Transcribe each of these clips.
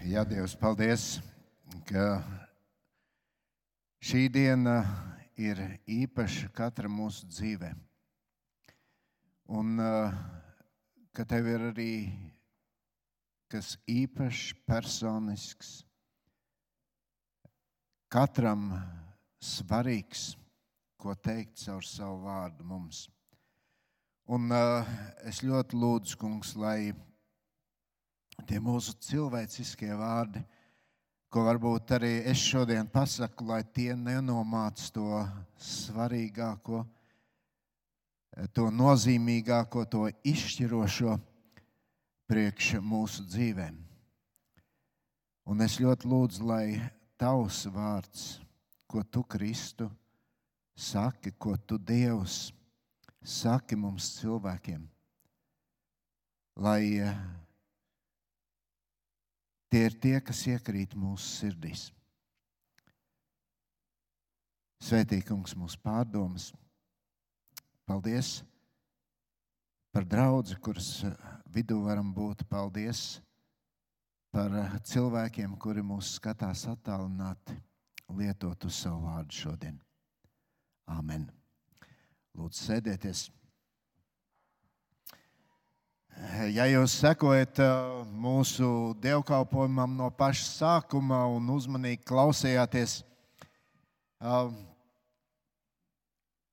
Jā, Dievs, paldies, ka šī diena ir īpaša katra mūsu dzīvē. Un uh, ka tev ir arī kas īpašs, personisks, katram svarīgs, ko teikt caur savu vārdu mums. Un uh, es ļoti lūdzu, kungs, lai tie mūsu cilvēciskie vārdi, ko varbūt arī es šodien pasaku, lai tie nenomāc to svarīgāko, to nozīmīgāko, to izšķirošo priekš mūsu dzīvēm. Un es ļoti lūdzu, lai tavs vārds, ko tu Kristu saki, ko tu Dievs saki mums cilvēkiem, lai Tie ir tie, kas iekrīt mūsu sirdīs. Svētīgums mūsu pārdomas. Paldies par draugu, kuras vidū varam būt. Paldies par cilvēkiem, kuri mūs skatās attālināti, lietot uz savu vārdu šodien. Amen. Lūdzu, sēdieties! Ja jūs sekojat uh, mūsu dievkalpojumam no paša sākuma un uzmanīgi klausījāties uh,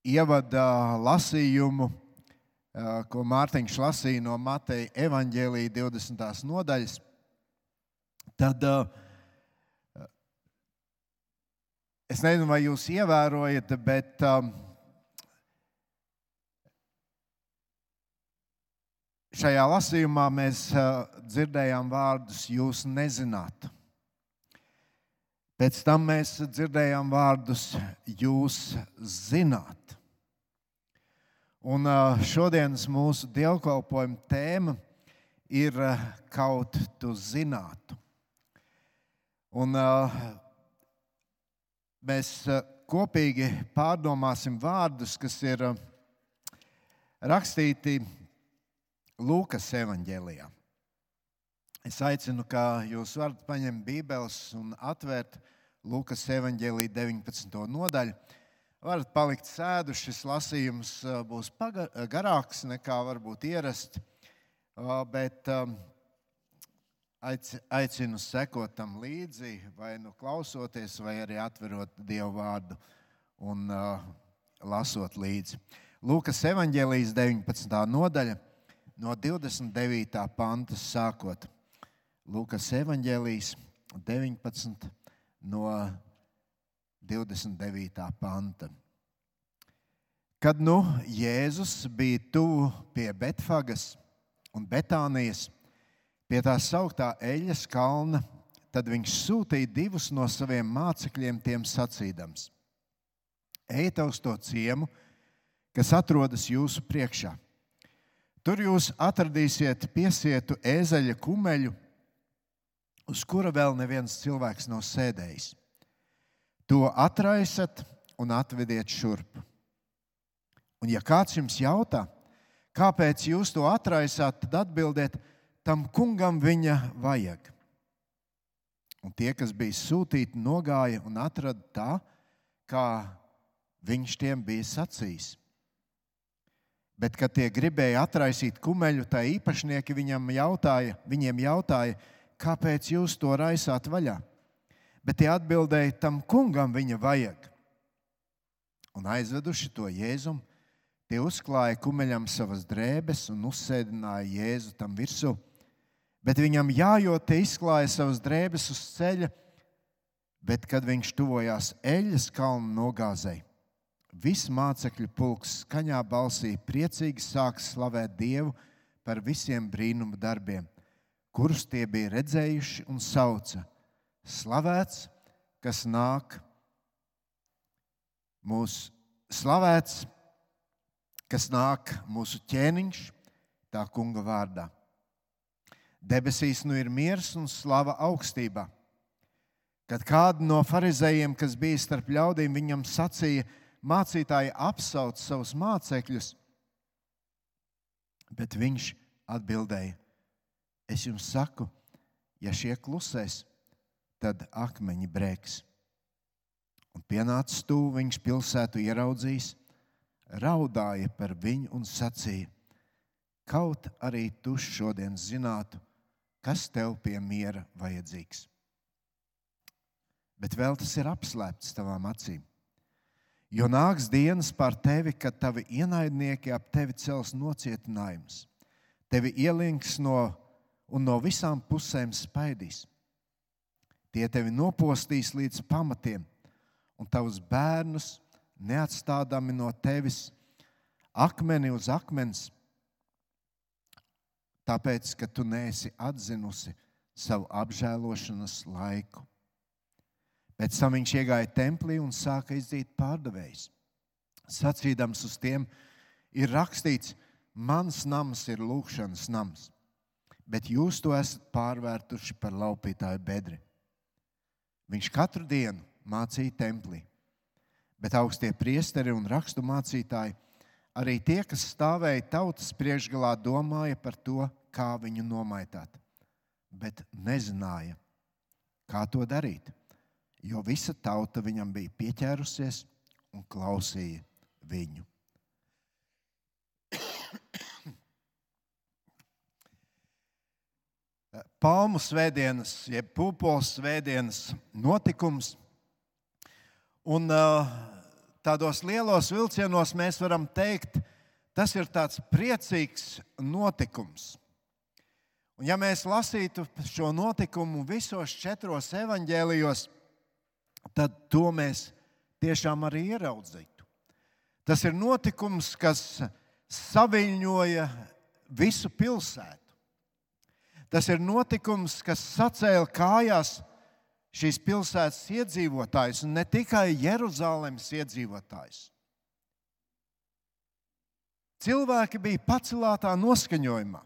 ievada lasījumu, uh, ko Mārtiņš lasīja no Mateja evaņģēlīja 20. nodaļas, tad es nezinu, vai jūs ievērojat, bet Šajā lasījumā mēs dzirdējām vārdus, jūs nezināt. Pēc tam mēs dzirdējām vārdus, jūs zināt. Un šodienas mūsu dievkalpojuma tēma ir kaut tu zinātu. Un mēs kopīgi pārdomāsim vārdus, kas ir rakstīti Lūkas evanģēlijā. Es aicinu, ka jūs varat paņemt Bībeles un atvērt Lūkas evanģēlīja 19. nodaļu. Varat palikt sēdu, šis lasījums būs garāks nekā varbūt ierasti, bet aicinu sekot tam līdzi, vai nu klausoties, vai arī atverot Dievu vārdu un lasot līdzi. Lūkas evanģēlijas 19. nodaļa no 29. panta sākot. Lūkas evanģēlijas 19. no 29. panta. Kad nu Jēzus bija tuvu pie Betfagas un Betānijas, pie tā sauktā Eļas kalna, tad viņš sūtīja divus no saviem mācekļiem, tiem sacīdams: Ejiet uz to ciemu, kas atrodas jūsu priekšā Tur jūs atradīsiet piesietu ēzeļa kumeļu, uz kura vēl neviens cilvēks nav sēdējis. To atraisat un atvediet šurp. Un, ja kāds jums jautā, kāpēc jūs to atraisāt, tad atbildiet, tam kungam viņa vajag. Un tie, kas bija sūtīti, nogāja un atrada tā, kā viņš tiem bija sacījis. Bet, kad tie gribēja atraisīt kumeļu, tā īpašnieki viņam jautāja, viņiem jautāja, kāpēc jūs to raisāt vaļā? Bet tie atbildēja, tam kungam viņa vajag. Un aizveduši to jēzumu, tie uzklāja kumeļam savas drēbes un uzsēdināja jēzu tam virsū. Bet viņam jājot, tie izklāja savas drēbes uz ceļa, bet, kad viņš tuvojās eļļas kalnu nogāzēji, Viss mācekļu pulks skaņā balsī priecīgi sāk slavēt Dievu par visiem brīnumu darbiem, kurus tie bija redzējuši un sauca: Slavēts, kas nāk mūsu slavēts, kas nāk mūsu ķēniņš, tā kunga vārdā. Debesīs nu ir miers un slava augstībā. Kad kādu no farizējiem, kas bija starp ļaudīm, viņam sacīja, mācītāji apsauc savus mācekļus, bet viņš atbildēja: Es jums saku, Ja šie klusēs, tad akmeņi brēks. Un pienācis tuvu viņš pilsētu ieraudzījis, raudāja par viņu un sacīja: Kaut arī tu šodien zinātu, kas tev pie miera vajadzīgs. Bet vēl tas ir apslēpts tavām acīm. Jo nāks dienas pār tevi, kad tavi ienaidnieki ap tevi cels nocietinājumus, tevi ielinks no un no visām pusēm spaidīs. Tie tevi nopostīs līdz pamatiem, un tavus bērnus neatstādami no tevis akmeni uz akmens, tāpēc, ka tu neesi atzinusi savu apžēlošanas laiku. Pēc tam viņš iegāja templī un sāka izdīt pārdevējus. Sacīdams uz tiem, ir rakstīts, mans nams ir lūkšanas nams, bet jūs to esat pārvērtuši par laupītāju bedri. Viņš katru dienu mācīja templī, bet augstie priesteri un rakstu mācītāji, arī tie, kas stāvēja tautas priekšgalā, domāja par to, kā viņu nomaitāt, bet nezināja, kā to darīt jo visa tauta viņam bija pieķērusies un klausīja viņu. Palmu svētdienas, jeb pūpoles svētdienas notikums. Un tādos lielos vilcienos mēs varam teikt, tas ir tāds priecīgs notikums. Un ja mēs lasītu šo notikumu visos četros evaņģēlijos, tad to mēs tiešām arī ieraudzītu. Tas ir notikums, kas saviņoja visu pilsētu. Tas ir notikums, kas sacēla kājās šīs pilsētas iedzīvotājus, un ne tikai Jeruzalemes iedzīvotājus. Cilvēki bija pacelātā noskaņojumā.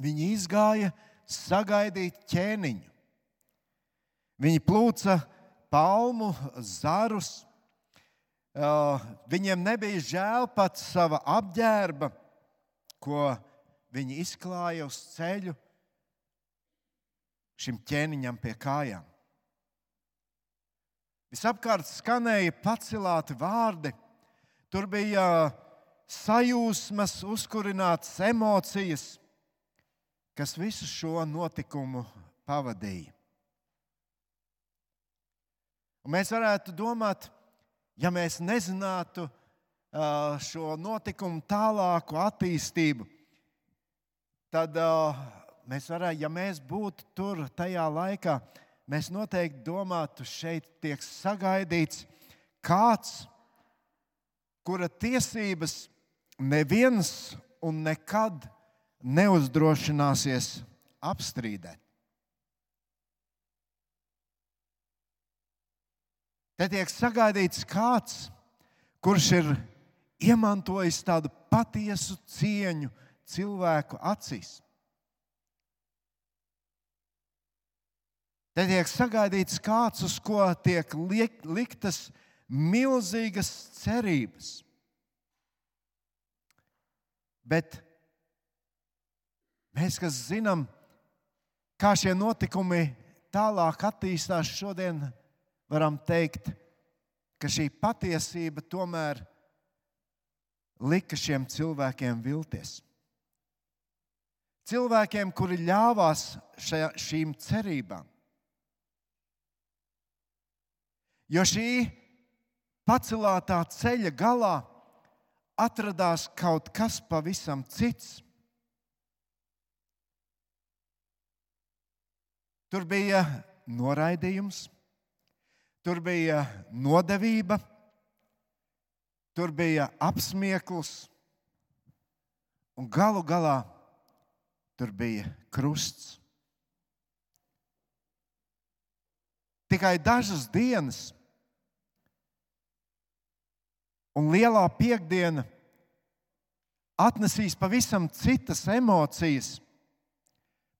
Viņi izgāja sagaidīt ķēniņu. Viņi plūca palmu zarus. Viņiem nebija žēl pat sava apģērba, ko viņi izklāja uz ceļu šim ķēniņam pie kājām. Visapkārt skanēja pacelāti vārdi, tur bija sajūsmas, uzkurinātas emocijas, kas visu šo notikumu pavadīja. Un mēs varētu domāt, ja mēs nezinātu šo notikumu tālāku attīstību, tad mēs varētu, ja mēs būtu tur tajā laikā, mēs noteikti domātu, šeit tiek sagaidīts kāds, kura tiesības neviens un nekad neuzdrošināsies apstrīdēt. Te tiek sagaidīts kāds, kurš ir iemantojis tādu patiesu cieņu cilvēku acīs. Te tiek sagaidīts kāds, uz ko tiek liek, liktas milzīgas cerības. Bet mēs, kas zinām, kā šie notikumi tālāk attīstās šodien, varam teikt, ka šī patiesība tomēr lika šiem cilvēkiem vilties. Cilvēkiem, kuri ļāvās šajā, šīm cerībām. Jo šī pacelātā ceļa galā atradās kaut kas pavisam cits. Tur bija noraidījums, Tur bija nodevība, tur bija apsmiekls, un galu galā tur bija krusts. Tikai dažas dienas, un lielā piekdiena atnesīs pavisam citas emocijas,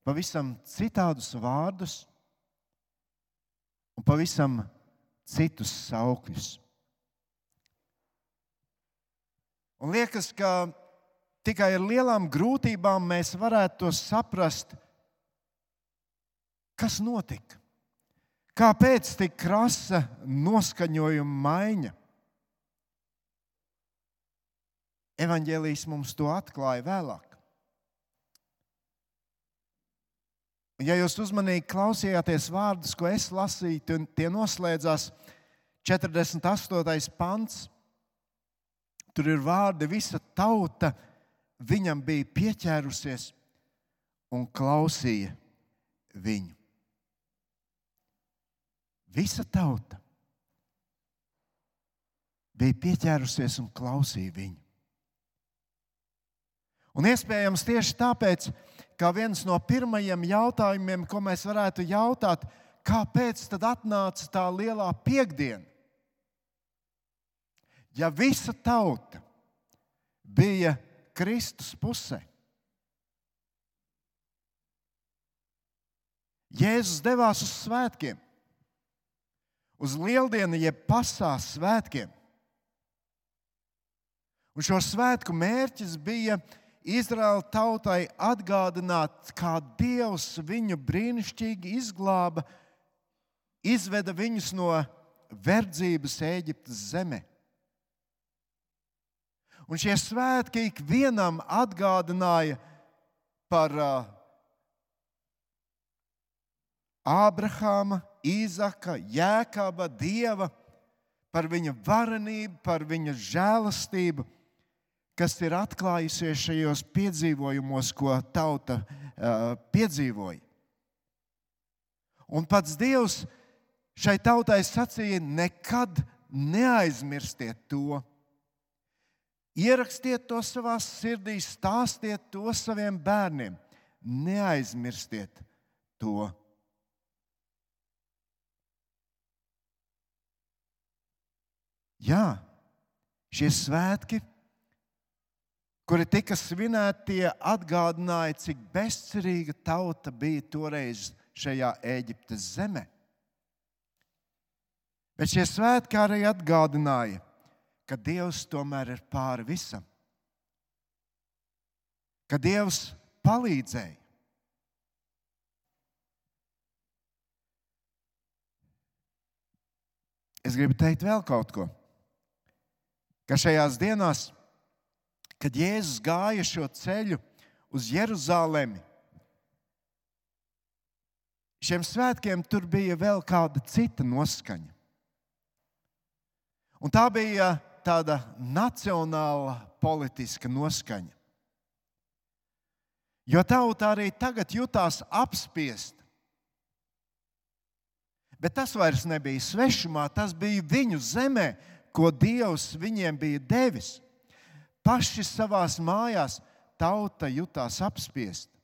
pavisam citādus vārdus un pavisam citus saukļus. Un liekas, ka tikai ar lielām grūtībām mēs varētu to saprast, Kas notika? Kāpēc tik krasa noskaņojuma maiņa? Evangelijas mums to atklāja vēlāk. Ja jūs uzmanīgi klausījāties vārdus, ko es lasīju, tad tie noslēdzās 48. pants. Tur ir vārdi, visa tauta viņam bija pieķērusies un klausīja viņu. Visa tauta bija pieķērusies un klausīja viņu. Un iespējams tieši tāpēc, ka viens no pirmajiem jautājumiem, ko mēs varētu jautāt, kāpēc tad atnāca tā lielā piekdiena? Ja visa tauta bija Kristus pusē, Jēzus devās uz svētkiem, uz lieldienu, jeb pasāles svētkiem. Un šo svētku mērķis bija Izraēla tautai atgādināt, kā Dievs viņu brīnišķīgi izglāba, izveda viņus no verdzības Eģiptes zemē. Un šie svētki ikvienam atgādināja par Ābrahāma, Īzaka, Jēkaba, Dieva, par viņa varenību, par viņa žēlastību kas ir atklājusies šajos piedzīvojumos, ko tauta uh, piedzīvoja. Un pats Dievs šai tautai sacīja: nekad neaizmirstiet to. Ierakstiet to savā sirdī, stāstiet to saviem bērniem. Neaizmirstiet to. Jā, šie svētki kuri tika svinēti, atgādināja, cik bezcerīga tauta bija toreiz šajā Eģiptes zemē. Bet šie svētki arī atgādināja, ka Dievs tomēr ir pāri visam, ka Dievs palīdzēja. Es gribu teikt vēl kaut ko, ka šajās dienās kad Jēzus gāja šo ceļu uz Jeruzalemi, šiem svētkiem tur bija vēl kāda cita noskaņa. Un tā bija tāda nacionāla politiska noskaņa. Jo tauta arī tagad jutās apspiesta. Bet tas vairs nebija svešumā, tas bija viņu zemē, ko Dievs viņiem bija devis paši savā mājās, tauta jutās apspiesta.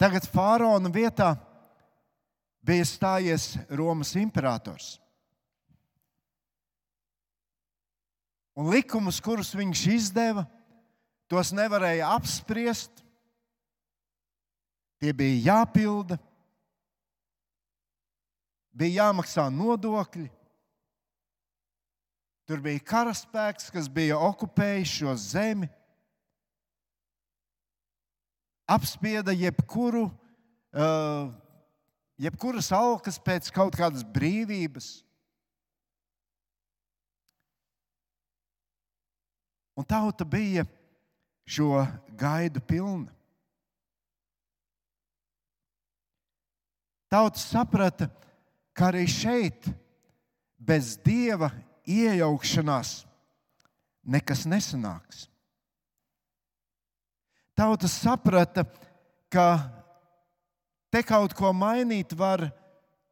Tagad faraona vietā bija stājies Romas imperators. Un likumus, kurus viņš izdeva, tos nevarēja apspriest. Tie bija jāpilda, bija jāmaksā nodokļi. Tur bija karaspēks, kas bija okupējis šo zemi, apspieda jebkuru, uh, jebkuras alkas pēc kaut kādas brīvības. Un tauta bija šo gaidu pilna. Tauta saprata, ka arī šeit bez dieva iejaukšanās nekas nesanāks. Tauta saprata, ka te kaut ko mainīt var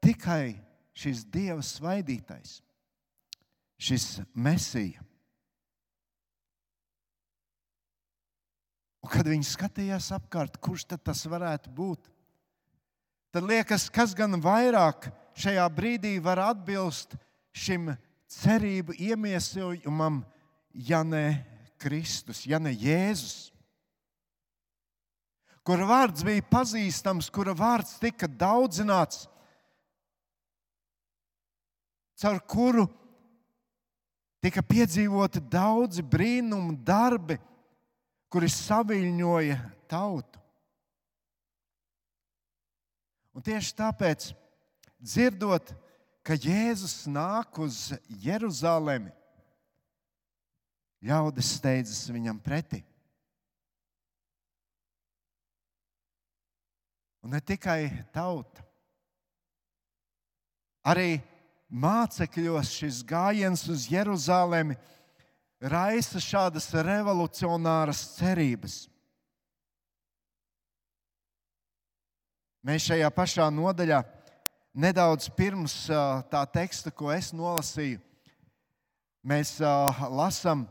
tikai šis Dieva svaidītais, šis Mesija. Un kad viņi skatījās apkārt, kurš tas varētu būt, tad liekas, kas gan vairāk šajā brīdī var atbilst šim cerību iemiesojumam, ja ne Kristus, ja ne Jēzus. Kura vārds bija pazīstams, kura vārds tika daudzināts, caur kuru tika piedzīvoti daudzi brīnumu darbi, kuri saviņoja tautu. Un tieši tāpēc, dzirdot, ka Jēzus nāk uz Jeruzalemi, ļaudis steidzas viņam pretī. Un ne tikai tauta, arī mācekļos šis gājiens uz Jeruzalemi raisa šādas revolucionāras cerības. Mēs šajā pašā nodaļā, nedaudz pirms tā teksta, ko es nolasīju, mēs lasām,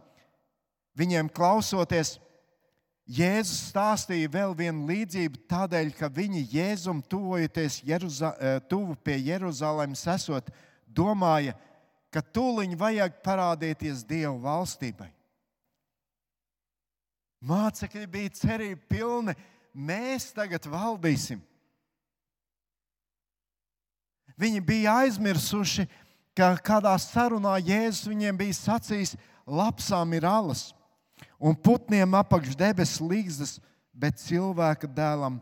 viņiem klausoties, Jēzus stāstīja vēl vienu līdzību tādēļ, ka viņi Jēzum tuvojoties Jeruza, tuvu pie Jeruzalemes esot, domāja, ka tūliņ vajag parādīties Dieva valstībai. Mācekļi bija cerība pilni, mēs tagad valdīsim. Viņi bija aizmirsuši, ka kādā sarunā Jēzus viņiem bija sacījis, lapsām ir alas un putniem apakš debesu līgzdas, bet cilvēka dēlam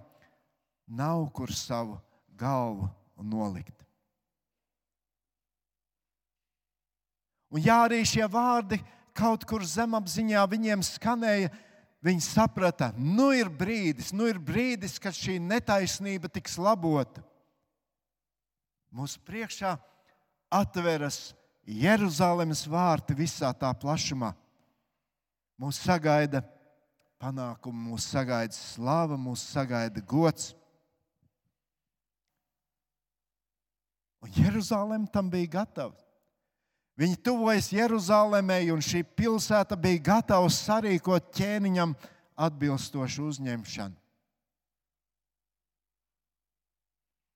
nav kur savu galvu nolikt. Un jā, arī šie vārdi kaut kur zemapziņā viņiem skanēja. Viņi saprata, nu ir brīdis, nu ir brīdis, kad šī netaisnība tiks labota. Mūsu priekšā atveras Jeruzalemes vārti visā tā plašumā. Mūs sagaida panākumi, mūs sagaida slava, mūs sagaida gods. Un Jeruzalem tam bija gatava. Viņi tuvojas Jeruzalemē, un šī pilsēta bija gatava sarīkot ķēniņam atbilstošu uzņemšanu.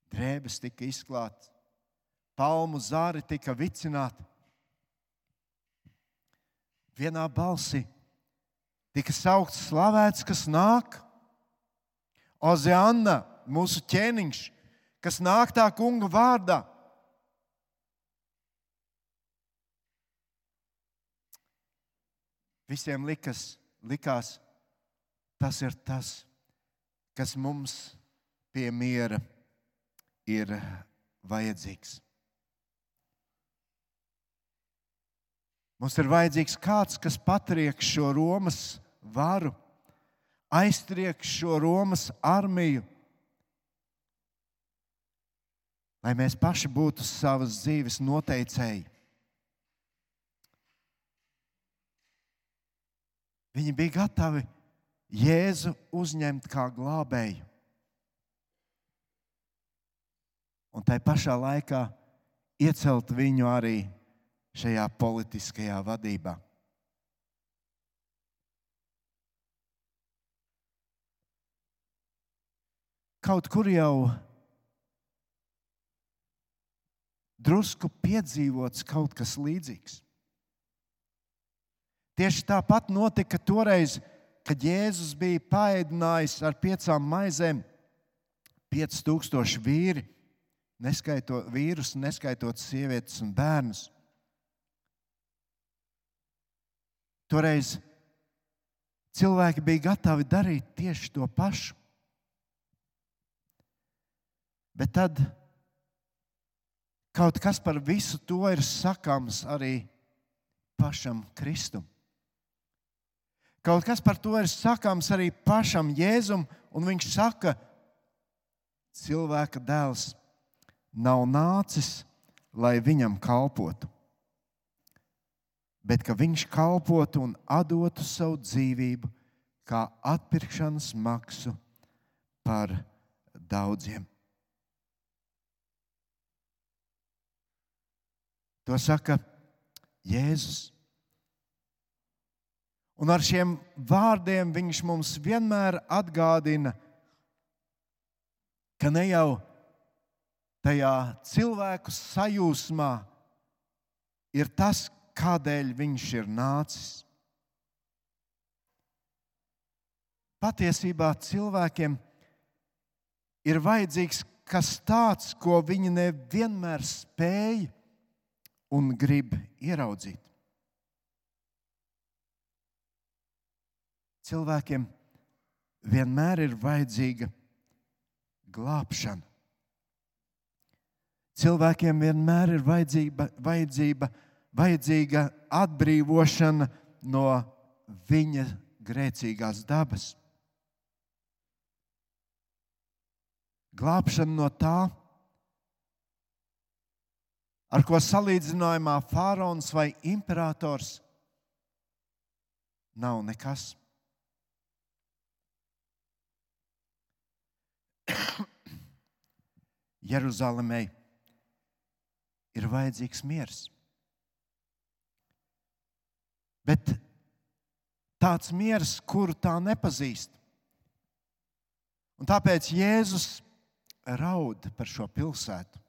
Drēbes tika izklātas, palmu zāri tika vicināti. Vienā balsī tika saukts slavēts, kas nāk. Ozeāna, mūsu ķēniņš, kas nāk tā kunga vārdā. Visiem likas, likās, tas ir tas, kas mums pie miera ir vajadzīgs. Mums ir vajadzīgs kāds, kas patriek šo Romas varu, aiztriek šo Romas armiju, lai mēs paši būtu savas dzīves noteicēji. Viņi bija gatavi Jēzu uzņemt kā glābēju. Un tai pašā laikā iecelt viņu arī šajā politiskajā vadībā. Kaut kur jau drusku piedzīvots kaut kas līdzīgs. Tieši tāpat notika toreiz, kad Jēzus bija paēdinājis ar piecām maizēm 5000 vīri, neskaitot vīrus, neskaitot sievietes un bērnus. Toreiz cilvēki bija gatavi darīt tieši to pašu. Bet tad kaut kas par visu to ir sakāms arī pašam Kristum. Kaut kas par to ir sakāms arī pašam Jēzum, un viņš saka, cilvēka dēls nav nācis, lai viņam kalpotu, bet ka viņš kalpotu un dotu savu dzīvību kā atpirkšanas maksu par daudziem. To saka Jēzus. Un ar šiem vārdiem viņš mums vienmēr atgādina, ka ne jau tajā cilvēku sajūsmā ir tas, kādēļ viņš ir nācis. Patiesībā cilvēkiem ir vajadzīgs kas tāds, ko viņi nevienmēr spēj un grib ieraudzīt. cilvēkiem vienmēr ir vajadzīga glābšana. Cilvēkiem vienmēr ir vajadzība, vajadzība, vajadzīga atbrīvošana no viņa grēcīgās dabas. Glābšana no tā, ar ko salīdzinājumā faraons vai imperators nav nekas. Jeruzalemē ir vajadzīgs miers. Bet tāds miers, kuru tā nepazīst. Un tāpēc Jēzus raud par šo pilsētu.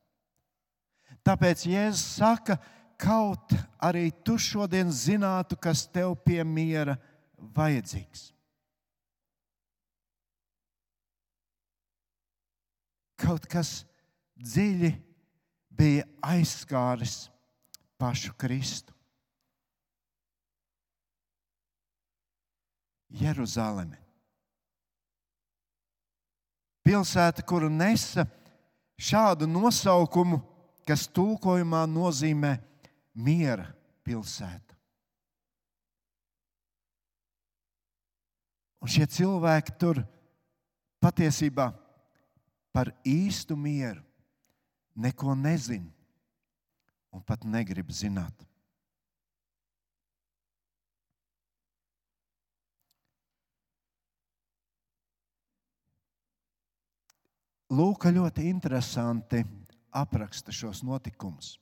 Tāpēc Jēzus saka, kaut arī tu šodien zinātu, kas tev pie miera vajadzīgs. Kaut kas dziļi bija aizskāris pašu Kristu. Jeruzaleme. Pilsēta, kuru nesa šādu nosaukumu, kas tulkojumā nozīmē miera pilsēta. Un šie cilvēki tur patiesībā par īstu mieru neko nezina un pat negrib zināt. Lūka ļoti interesanti apraksta šos notikumus.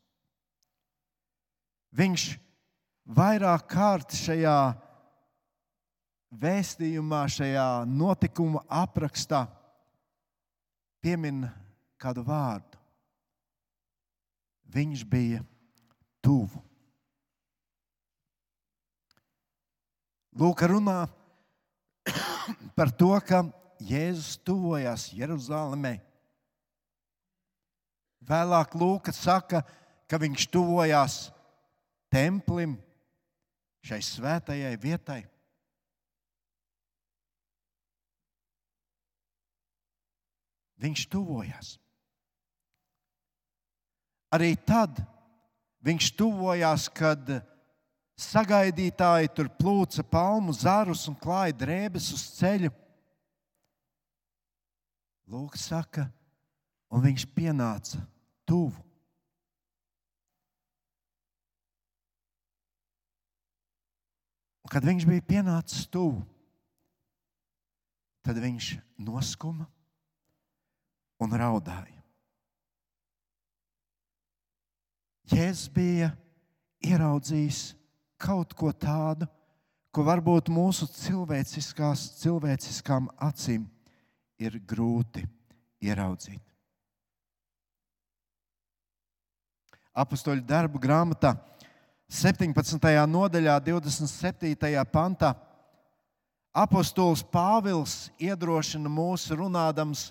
Viņš vairāk kārt šajā vēstījumā, šajā notikuma aprakstā piemin kādu vārdu. Viņš bija tuvu. Lūk, runā par to, ka Jēzus tuvojās Jeruzalemē. Vēlāk Lūks saka, ka viņš tuvojās templim, šai svētajai vietai. Viņš tuvojās. Arī tad viņš tuvojās, kad sagaidītāji tur plūca palmu zarus un klāja drēbes uz ceļa. Lūk, saka, un viņš pienāca tuvu. Un, kad viņš bija pienācis tuvu, tad viņš noskuma un raudāja. Jēzus bija ieraudzījis kaut ko tādu, ko varbūt mūsu cilvēciskām acīm ir grūti ieraudzīt. Apostoliņu darbu grāmatā 17. nodaļā, 27. pantā. Apostols Pāvils iedrošina mūs runādams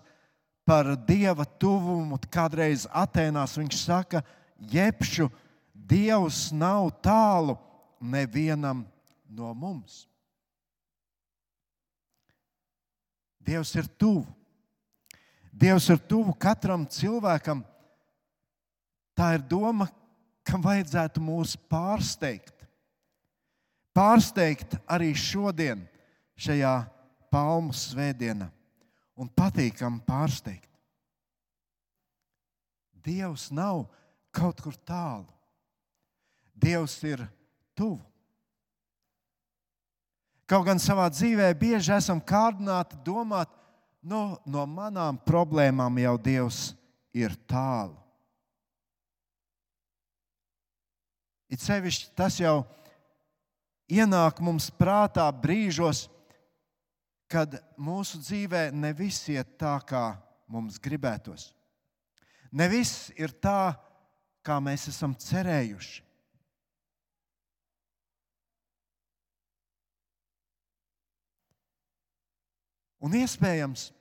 par dieva tuvumu. Kādreiz Atēnās viņš saka, jebšu dievs nav tālu nevienam no mums. Dievs ir tuvu. Dievs ir tuvu katram cilvēkam. Tā ir doma, kam vajadzētu mūs pārsteigt. Pārsteigt arī šodien, šajā palmu svētdienā, un patīkami pārsteigt. Dievs nav kaut kur tālu. Dievs ir tuvu. Kaut gan savā dzīvē bieži esam kārdināti domāt, no, nu, no manām problēmām jau Dievs ir tālu. It sevišķi tas jau ienāk mums prātā brīžos, kad mūsu dzīvē ne viss iet tā, kā mums gribētos. Ne viss ir tā, kā mēs esam cerējuši. Un iespējams,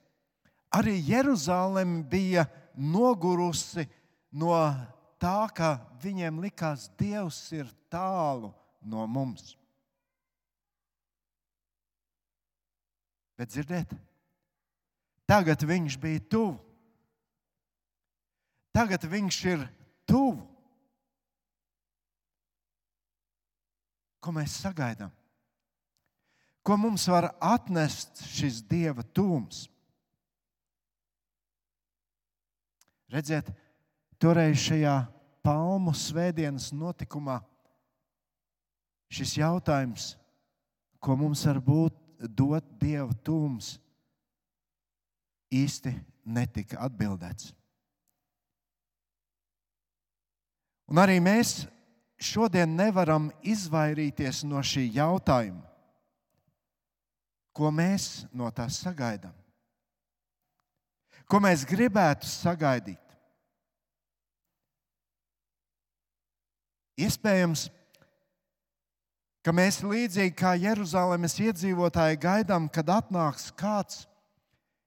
arī Jeruzaleme bija nogurusi no tā, ka viņiem likās, ka Dievs ir tālu no mums. Bet dzirdiet, tagad viņš bija tuvu. tagad viņš ir tuvu. Ko mēs sagaidām? Ko mums var atnest šis dieva tūms? Redziet, toreiz šajā palmu svētdienas notikumā šis jautājums, ko mums var būt dot dieva tūms, īsti netika atbildēts. Un arī mēs šodien nevaram izvairīties no šī jautājuma, ko mēs no tā sagaidām, ko mēs gribētu sagaidīt. Iespējams, ka mēs līdzīgi kā Jeruzalemes iedzīvotāji gaidām, kad atnāks kāds,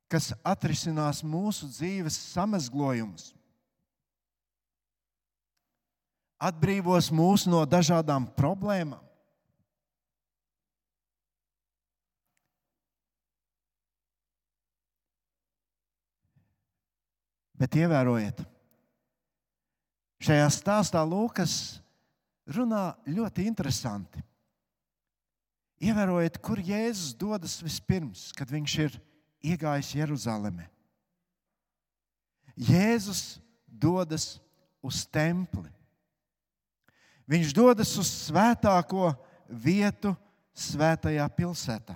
kas atrisinās mūsu dzīves samazglojumus, atbrīvos mūs no dažādām problēmām. Bet ievērojiet, šajā stāstā Lūkas runā ļoti interesanti. Ievērojiet, kur Jēzus dodas vispirms, kad viņš ir iegājis Jeruzalemē. Jēzus dodas uz templi. Viņš dodas uz svētāko vietu, svētajā pilsētā.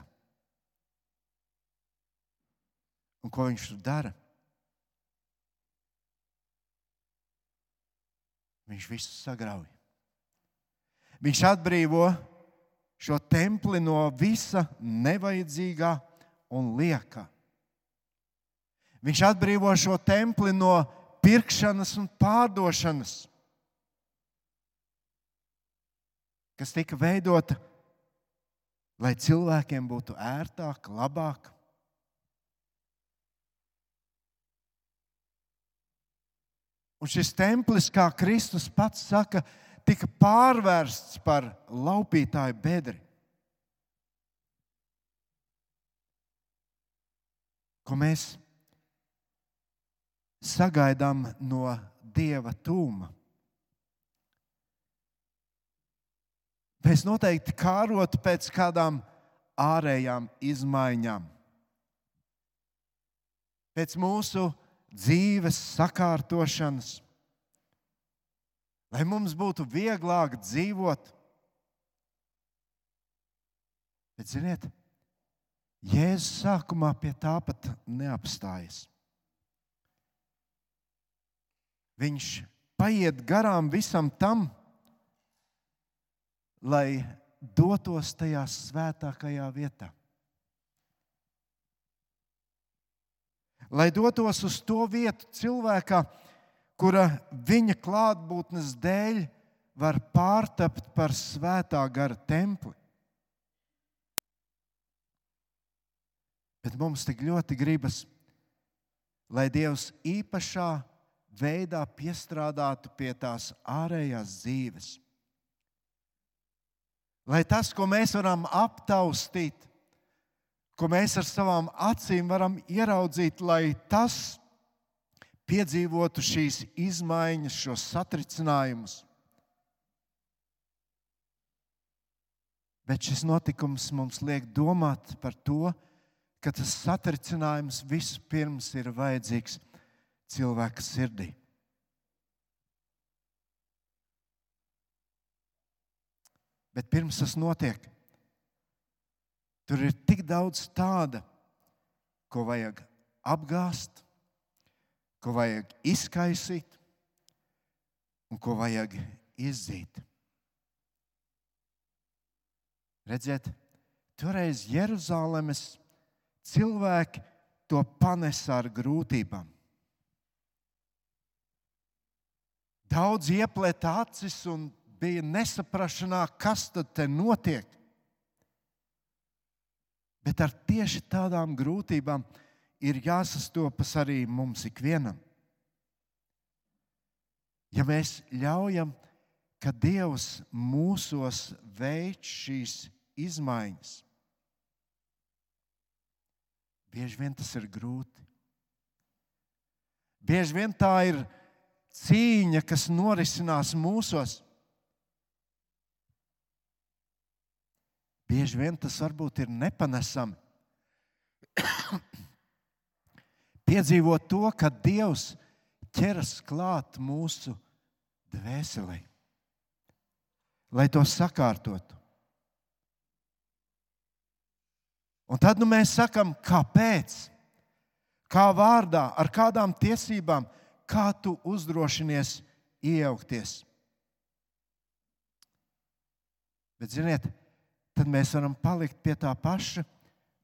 Un ko viņš tur dara? Viņš visu sagrauj. Viņš atbrīvo šo templi no visa nevajadzīgā un liekā. Viņš atbrīvo šo templi no pirkšanas un pārdošanas, kas tika veidota, lai cilvēkiem būtu ērtāk, labāk. Un šis templis, kā Kristus pats saka, tika pārvērsts par laupītāju bedri. Ko mēs sagaidām no Dieva tūma? Mēs noteikti kārotu pēc kādām ārējām izmaiņām, pēc mūsu dzīves sakārtošanas, lai mums būtu vieglāk dzīvot. Bet, ziniet, Jēzus sākumā pie tā pat neapstājas. Viņš paiet garām visam tam, lai dotos tajā svētākajā vietā. Lai dotos uz to vietu cilvēkā, kura viņa klātbūtnes dēļ var pārtapt par svētā gara templi. Bet mums tik ļoti gribas, lai Dievs īpašā veidā piestrādātu pie tās ārējās dzīves. Lai tas, ko mēs varam aptaustīt, ko mēs ar savām acīm varam ieraudzīt, lai tas piedzīvotu šīs izmaiņas, šos satricinājumus. Bet šis notikums mums liek domāt par to, ka tas satricinājums vispirms ir vajadzīgs cilvēka sirdī. Bet pirms tas notiek, tur ir tik daudz tāda, ko vajag apgāzt, ko vajag izkaisīt un ko vajag izzīt. Redziet, toreiz Jeruzalemes cilvēki to panesa ar grūtībām. Daudz ieplēta acis un bija nesaprašanā, kas tad notiek. Bet ar tieši tādām grūtībām ir jāsastopas arī mums ikvienam. Ja mēs ļaujam, ka Dievs mūsos veic šīs izmaiņas, bieži vien tas ir grūti. Bieži vien tā ir cīņa, kas norisinās mūsos. Bieži vien tas varbūt ir nepanesami. Piedzīvot to, ka Dievs ķeras klāt mūsu dvēselē, lai to sakārtotu. Un tad nu, mēs sakām, kāpēc? Kā vārdā, ar kādām tiesībām, kā tu uzdrošinies iejaukties? Bet, ziniet, tad mēs varam palikt pie tā paša,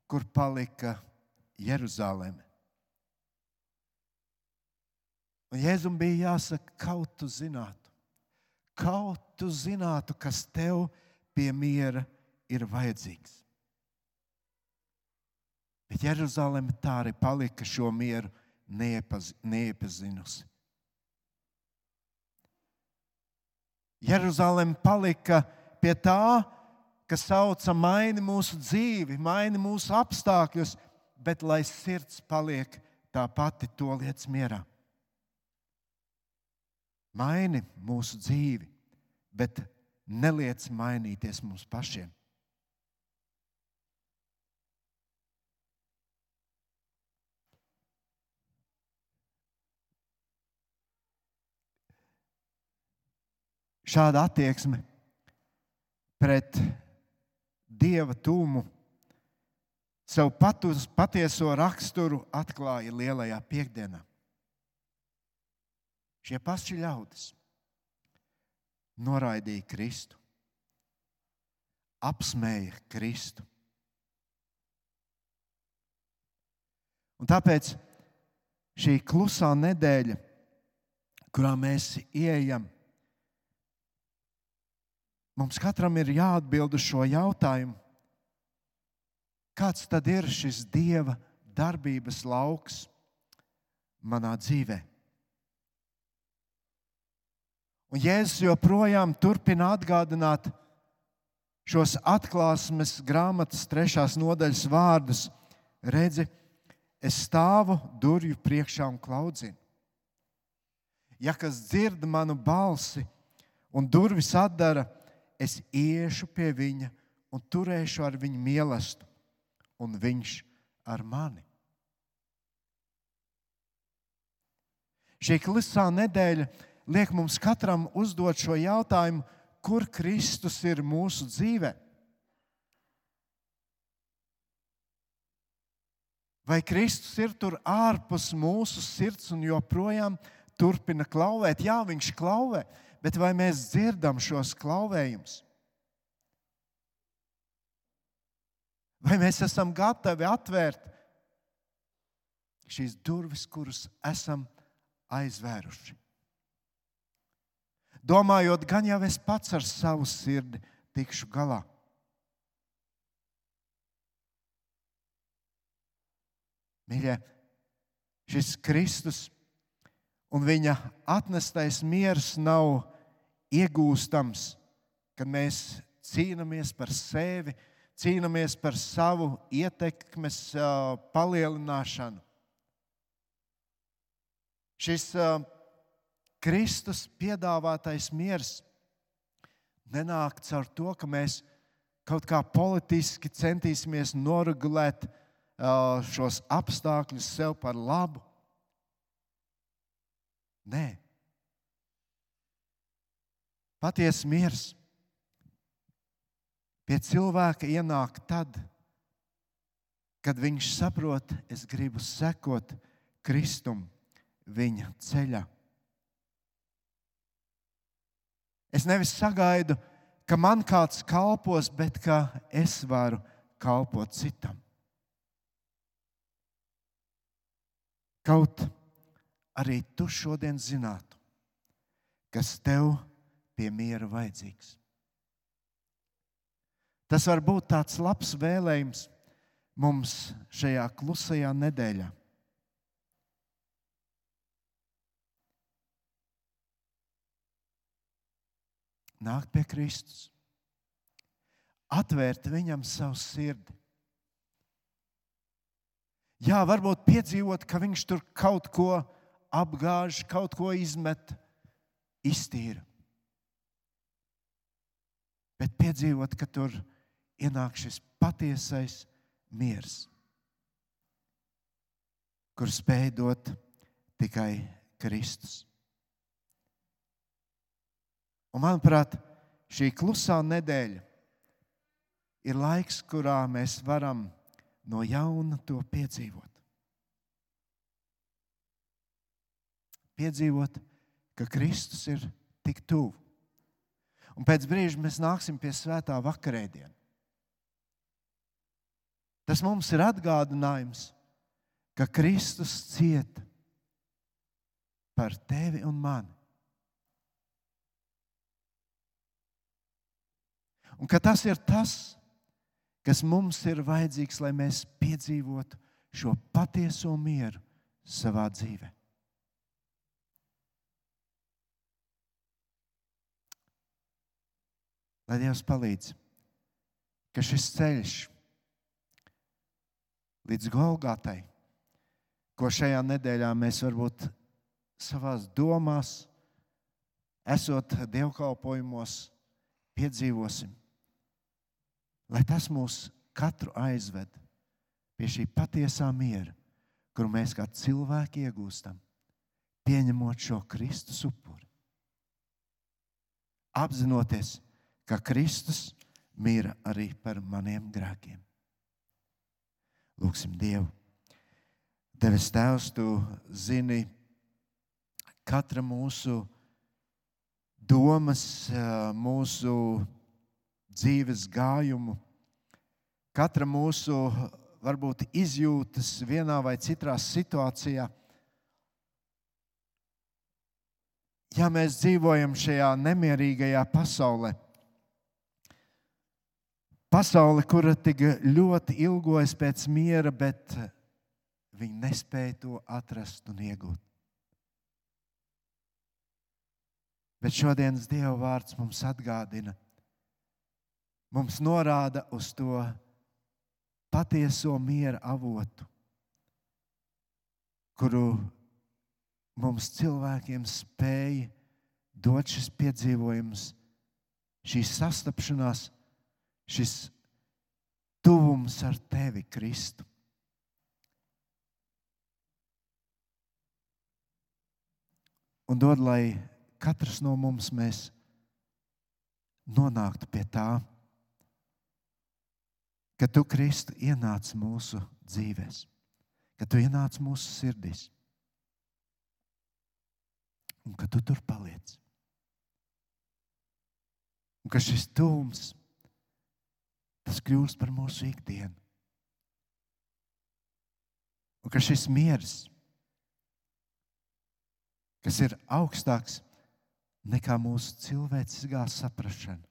kur palika Jeruzaleme. Un Jēzum bija jāsaka, kaut tu zinātu, kaut tu zinātu, kas tev pie miera ir vajadzīgs. Bet Jeruzaleme tā arī palika šo mieru neepaz, neiepazinusi. Jeruzaleme palika pie tā, kas sauca maini mūsu dzīvi, maini mūsu apstākļus, bet lai sirds paliek tā pati to lietas mierā. Maini mūsu dzīvi, bet neliec mainīties mums pašiem. Šāda attieksme pret dieva tūmu savu patus, patieso raksturu atklāja lielajā piekdienā. Šie paši ļaudis noraidīja Kristu, apsmēja Kristu. Un tāpēc šī klusā nedēļa, kurā mēs ieejam, Mums katram ir jāatbild uz šo jautājumu, kāds tad ir šis Dieva darbības lauks manā dzīvē. Un Jēzus joprojām turpina atgādināt šos atklāsmes grāmatas trešās nodaļas vārdus. Redzi, es stāvu durvju priekšā un klaudzinu. Ja kas dzird manu balsi un durvis atdara, es iešu pie viņa un turēšu ar viņu mīlestību, un viņš ar mani. Šī klusā nedēļa liek mums katram uzdot šo jautājumu, kur Kristus ir mūsu dzīvē. Vai Kristus ir tur ārpus mūsu sirds un joprojām turpina klauvēt? Jā, viņš klauvē, bet vai mēs dzirdam šos klauvējumus? Vai mēs esam gatavi atvērt šīs durvis, kuras esam aizvēruši? Domājot, gan jau es pats ar savu sirdi tikšu galā. Mīļie, šis Kristus un viņa atnestais miers nav iegūstams, kad mēs cīnāmies par sevi, cīnāmies par savu ietekmes palielināšanu. Šis Kristus piedāvātais miers nenāk caur to, ka mēs kaut kā politiski centīsimies noregulēt šos apstākļus sev par labu. Nē, patiesa miers pie cilvēka ienāk tad, kad viņš saprot, es gribu sekot Kristum viņa ceļā. Es nevis sagaidu, ka man kāds kalpos, bet ka es varu kalpot citam. Kaut arī tu šodien zinātu, kas tev pie miera vajadzīgs. Tas var būt tāds labs vēlējums mums šajā klusajā nedēļā. Nākt pie Kristus, atvērt viņam savu sirdi. Jā, varbūt piedzīvot, ka viņš tur kaut ko apgāž, kaut ko izmet, iztīra. Bet piedzīvot, ka tur ienāk šis patiesais miers, kur spēj dot tikai Kristus. Un, manuprāt, šī klusā nedēļa ir laiks, kurā mēs varam no jauna to piedzīvot. Piedzīvot, ka Kristus ir tik tuvu. Un pēc brīža mēs nāksim pie svētā vakarēdiena. Tas mums ir atgādinājums, ka Kristus cieta par tevi un mani. Un ka tas ir tas, kas mums ir vajadzīgs, lai mēs piedzīvotu šo patieso mieru savā dzīvē. Lai Dievs palīdz, ka šis ceļš līdz Golgatai, ko šajā nedēļā mēs varbūt savās domās, esot dievkalpojumos, piedzīvosim. Lai tas mūs katru aizved pie šī patiesā miera, kuru mēs kā cilvēki iegūstam, pieņemot šo Kristus upuri. Apzinoties, ka Kristus mīra arī par maniem grēkiem. Lūksim Dievu. Devis Tēvs, Tu zini katra mūsu domas, mūsu dzīves gājumu, katra mūsu varbūt izjūtas vienā vai citā situācijā. Ja mēs dzīvojam šajā nemierīgajā pasaulē, Pasaule, kura tik ļoti ilgojas pēc miera, bet viņi nespēja to atrast un iegūt. Bet šodienas Dieva vārds mums atgādina, mums norāda uz to patieso miera avotu, kuru mums cilvēkiem spēja dot šis piedzīvojums, šī sastapšanās šis tuvums ar tevi, Kristu. Un dod, lai katrs no mums nonāktu pie tā, ka tu, Kristu, ienāc mūsu dzīvēm, ka tu ienāc mūsu sirdīs un ka tu tur paliec. Un ka šis tūms tas kļūst par mūsu ikdienu. Un ka šis miers, kas ir augstāks nekā mūsu cilvēciskā saprāšana,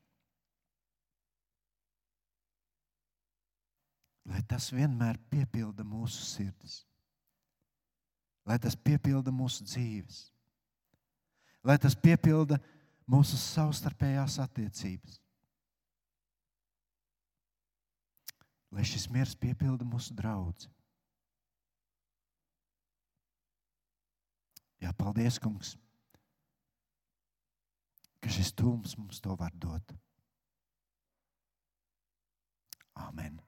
lai tas vienmēr piepilda mūsu sirdis, lai tas piepilda mūsu dzīves, lai tas piepilda mūsu savstarpējās attiecības. Lai šis miers piepilda mūsu draugu. Jā, paldies, kungs, ka šis tūms mums to var dot. Amen.